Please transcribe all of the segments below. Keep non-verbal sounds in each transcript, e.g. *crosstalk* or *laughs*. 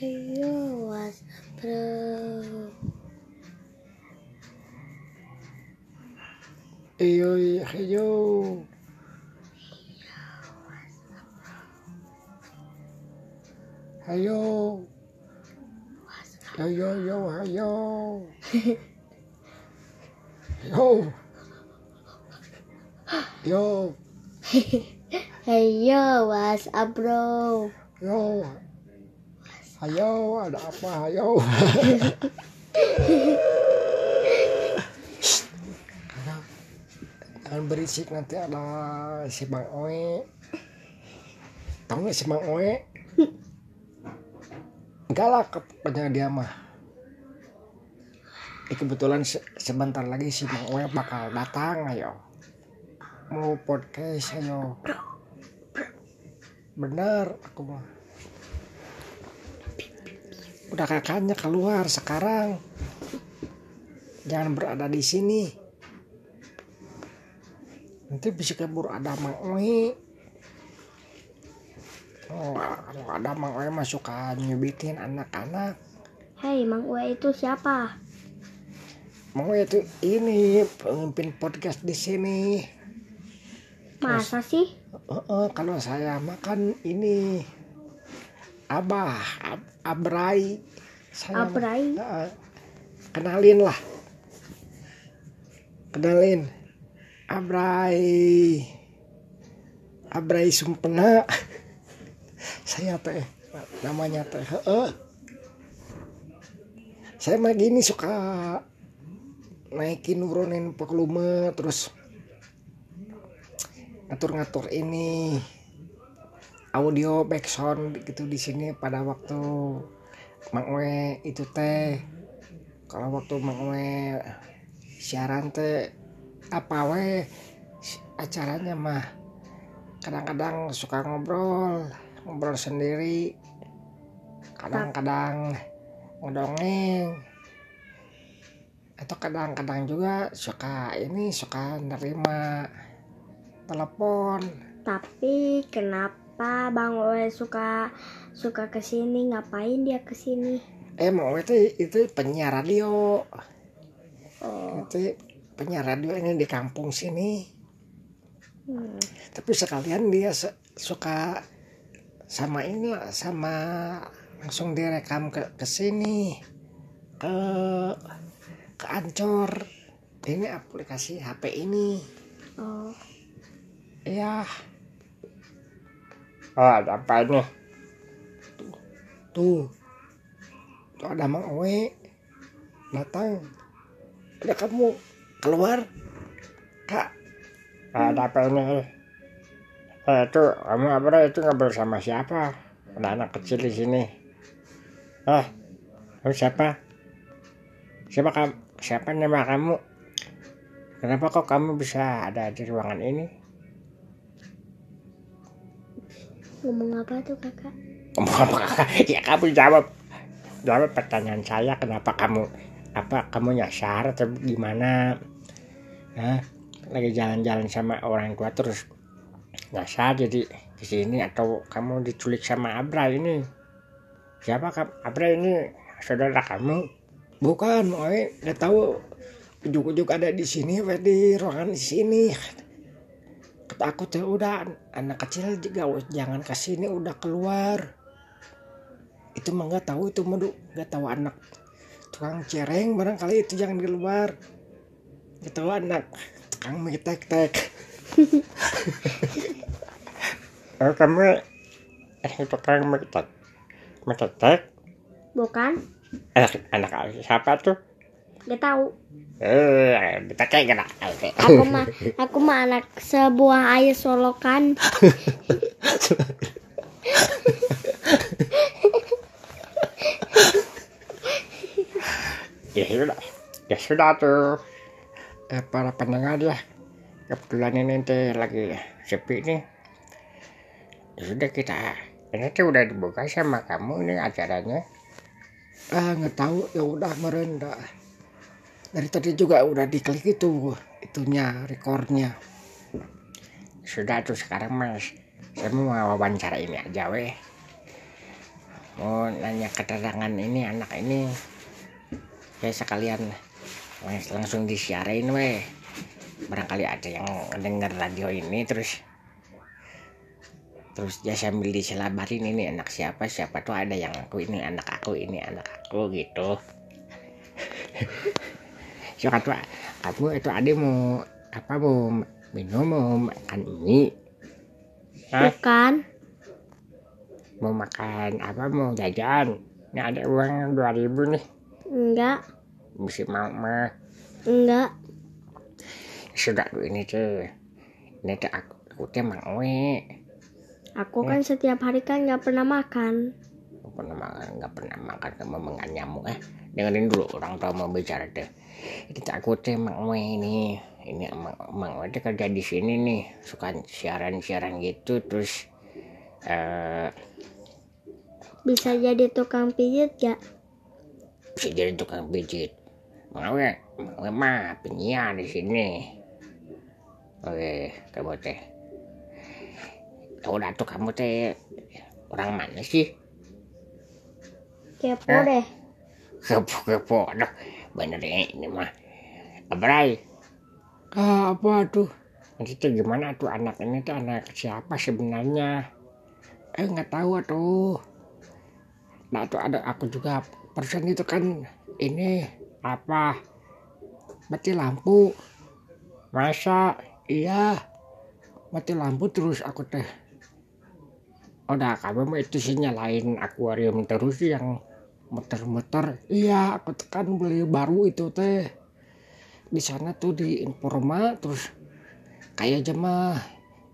Yo was blue. Yo, hey yo. Hey Yo, yo, yo, hey yo. Yo. yo. *laughs* hey, yo, was a bro? Yo. Ayo, ada apa? Ayo. Jangan *laughs* berisik nanti ada si Bang Oe. Tahu nggak si Bang Oe? Galak pokoknya dia mah. Eh, kebetulan se- sebentar lagi si Bang Oe bakal datang ayo. Mau podcast ayo. Bener aku mah. Udah kakaknya keluar sekarang. Jangan berada di sini. Nanti bisa keburu ada Mang Oi. Oh, kalau ada Mang Oi mah suka nyubitin anak-anak. Hei Mang Ue itu siapa? Mang Oi itu ini pemimpin podcast di sini. Masa sih? Heeh, kalau saya makan ini Abah, Ab- Abrai. Saya Abrai? Heeh. kenalin lah. Kenalin. Abrai. Abrai Sumpena. *laughs* saya teh namanya teh. Heeh. Saya mah gini suka naikin nurunin volume terus ngatur-ngatur ini audio backsound gitu di sini pada waktu Mang itu teh. Kalau waktu Mang siaran teh apa we? Acaranya mah kadang-kadang suka ngobrol ngobrol sendiri. Kadang-kadang ngedongeng. Atau kadang-kadang juga suka ini suka nerima telepon. Tapi kenapa Bang Ue suka suka ke sini? Ngapain dia ke sini? eh mau itu itu penyiar radio. Oh, itu penyiar radio ini di kampung sini. Hmm. tapi sekalian dia se- suka sama ini lah sama langsung direkam ke ke sini ke ke Ancor. Ini aplikasi HP ini. Oh, iya oh ada apa ini tuh tuh ada Mang Owe datang ada kamu keluar kak ada apa ini eh itu kamu apa itu ngobrol sama siapa ada anak kecil di sini ah kamu siapa siapa kamu siapa nama kamu kenapa kok kamu bisa ada di ruangan ini ngomong apa tuh kakak? Ngomong apa kakak? *laughs* ya kamu jawab. Jawab pertanyaan saya kenapa kamu apa kamu nyasar atau gimana? Hah? lagi jalan-jalan sama orang tua terus nyasar jadi di sini atau kamu diculik sama Abra ini? Siapa kamu? Abra ini saudara kamu? Bukan Moe nggak tahu. Ujuk-ujuk ada di sini di ruangan di sini kata aku tuh udah anak kecil juga jangan ke sini udah keluar. Itu mah nggak tahu itu mah nggak tahu anak tukang cereng barangkali itu jangan di luar. Nggak tahu anak tukang mie tek tek *laughs* oh kamu eh tukang mie tek mie tek tek Bukan? anak anak siapa tuh Gak tahu. eh kita kayak kena Aku mah aku mah anak sebuah air solokan. *laughs* ya sudah. Ya sudah tuh. Eh, para pendengar ya. Kebetulan ini teh lagi sepi nih. Ya sudah kita ini tuh udah dibuka sama kamu nih acaranya. Ah nggak tahu. Ya udah merendah dari tadi juga udah diklik itu itunya rekornya. Sudah tuh sekarang mas. Saya mau wawancara ini aja weh. Mau nanya keterangan ini anak ini. Ya sekalian lang- langsung disiarin weh. Barangkali ada yang denger radio ini terus terus dia sambil diselabarin ini anak siapa siapa tuh ada yang aku ini anak aku ini anak aku gitu *laughs* siapa tuh kamu itu ada mau apa mau minum mau makan mie Hah? Bukan. mau makan apa mau jajan ini ada uang 2000 nih Enggak. mesti mau mah Enggak. sudah tuh ini tuh ini tuh aku aku teh mau we Aku kan setiap hari kan nggak pernah makan. Pernah makan nggak pernah makan kamu mengan nyamuk eh. Dengerin dulu orang tua mau bicara deh. Itu teh mau we ini. Ini emang emang teh kerja di sini nih. Suka siaran siaran gitu terus eh Bisa jadi tukang pijit gak? bisa jadi tukang pijit. Mau we mau mah penyiar di sini. Oke kamu teh. Ya udah tuh kamu teh orang mana sih Kepo Hah? deh. kepo-kepo aduh bener ya ini mah. Abrai apa tuh itu tuh gimana tuh anak ini tuh anak siapa sebenarnya? Eh nggak tahu tuh nah tuh ada aku juga persen itu kan ini apa? Mati lampu. Masa? Iya. Mati lampu terus aku teh. Udah kamu itu sih nyalain akuarium terus yang muter-muter iya aku tekan beli baru itu teh. Di sana tuh di Informa terus kayak aja mah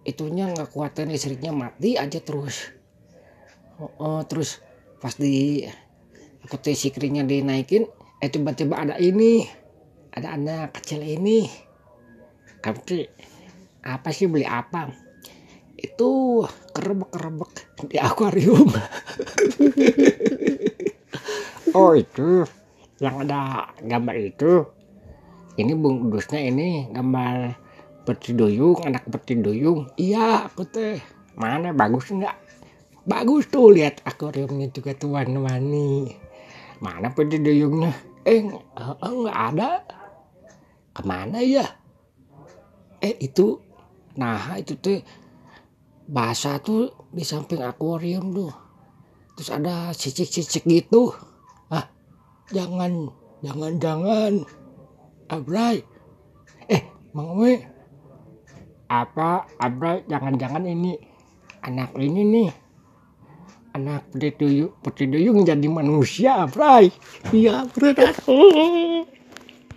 itunya nggak kuatin listriknya mati aja terus. Oh, oh, terus pas di aku teh sikringnya dinaikin eh tiba-tiba ada ini ada anak kecil ini. Kamu apa sih beli apa? Itu kerebek-kerebek di akuarium *laughs* Oh *laughs* itu yang ada gambar itu. Ini bungkusnya ini gambar peti duyung, anak peti duyung. Iya, aku teh. Mana bagus enggak? Bagus tuh lihat akuariumnya juga tuh warna-warni. Mana peti duyungnya? Eh, eh, enggak ada. Ke mana ya? Eh itu, nah itu teh basah tuh di samping akuarium tuh. Terus ada cicik-cicik gitu. Jangan, jangan, jangan. Abrai. Eh, Mang We. Apa, Abrai, jangan-jangan ini anak ini nih. Anak peti duyung, peti duyung jadi manusia, Abrai. Iya, bener. *laughs*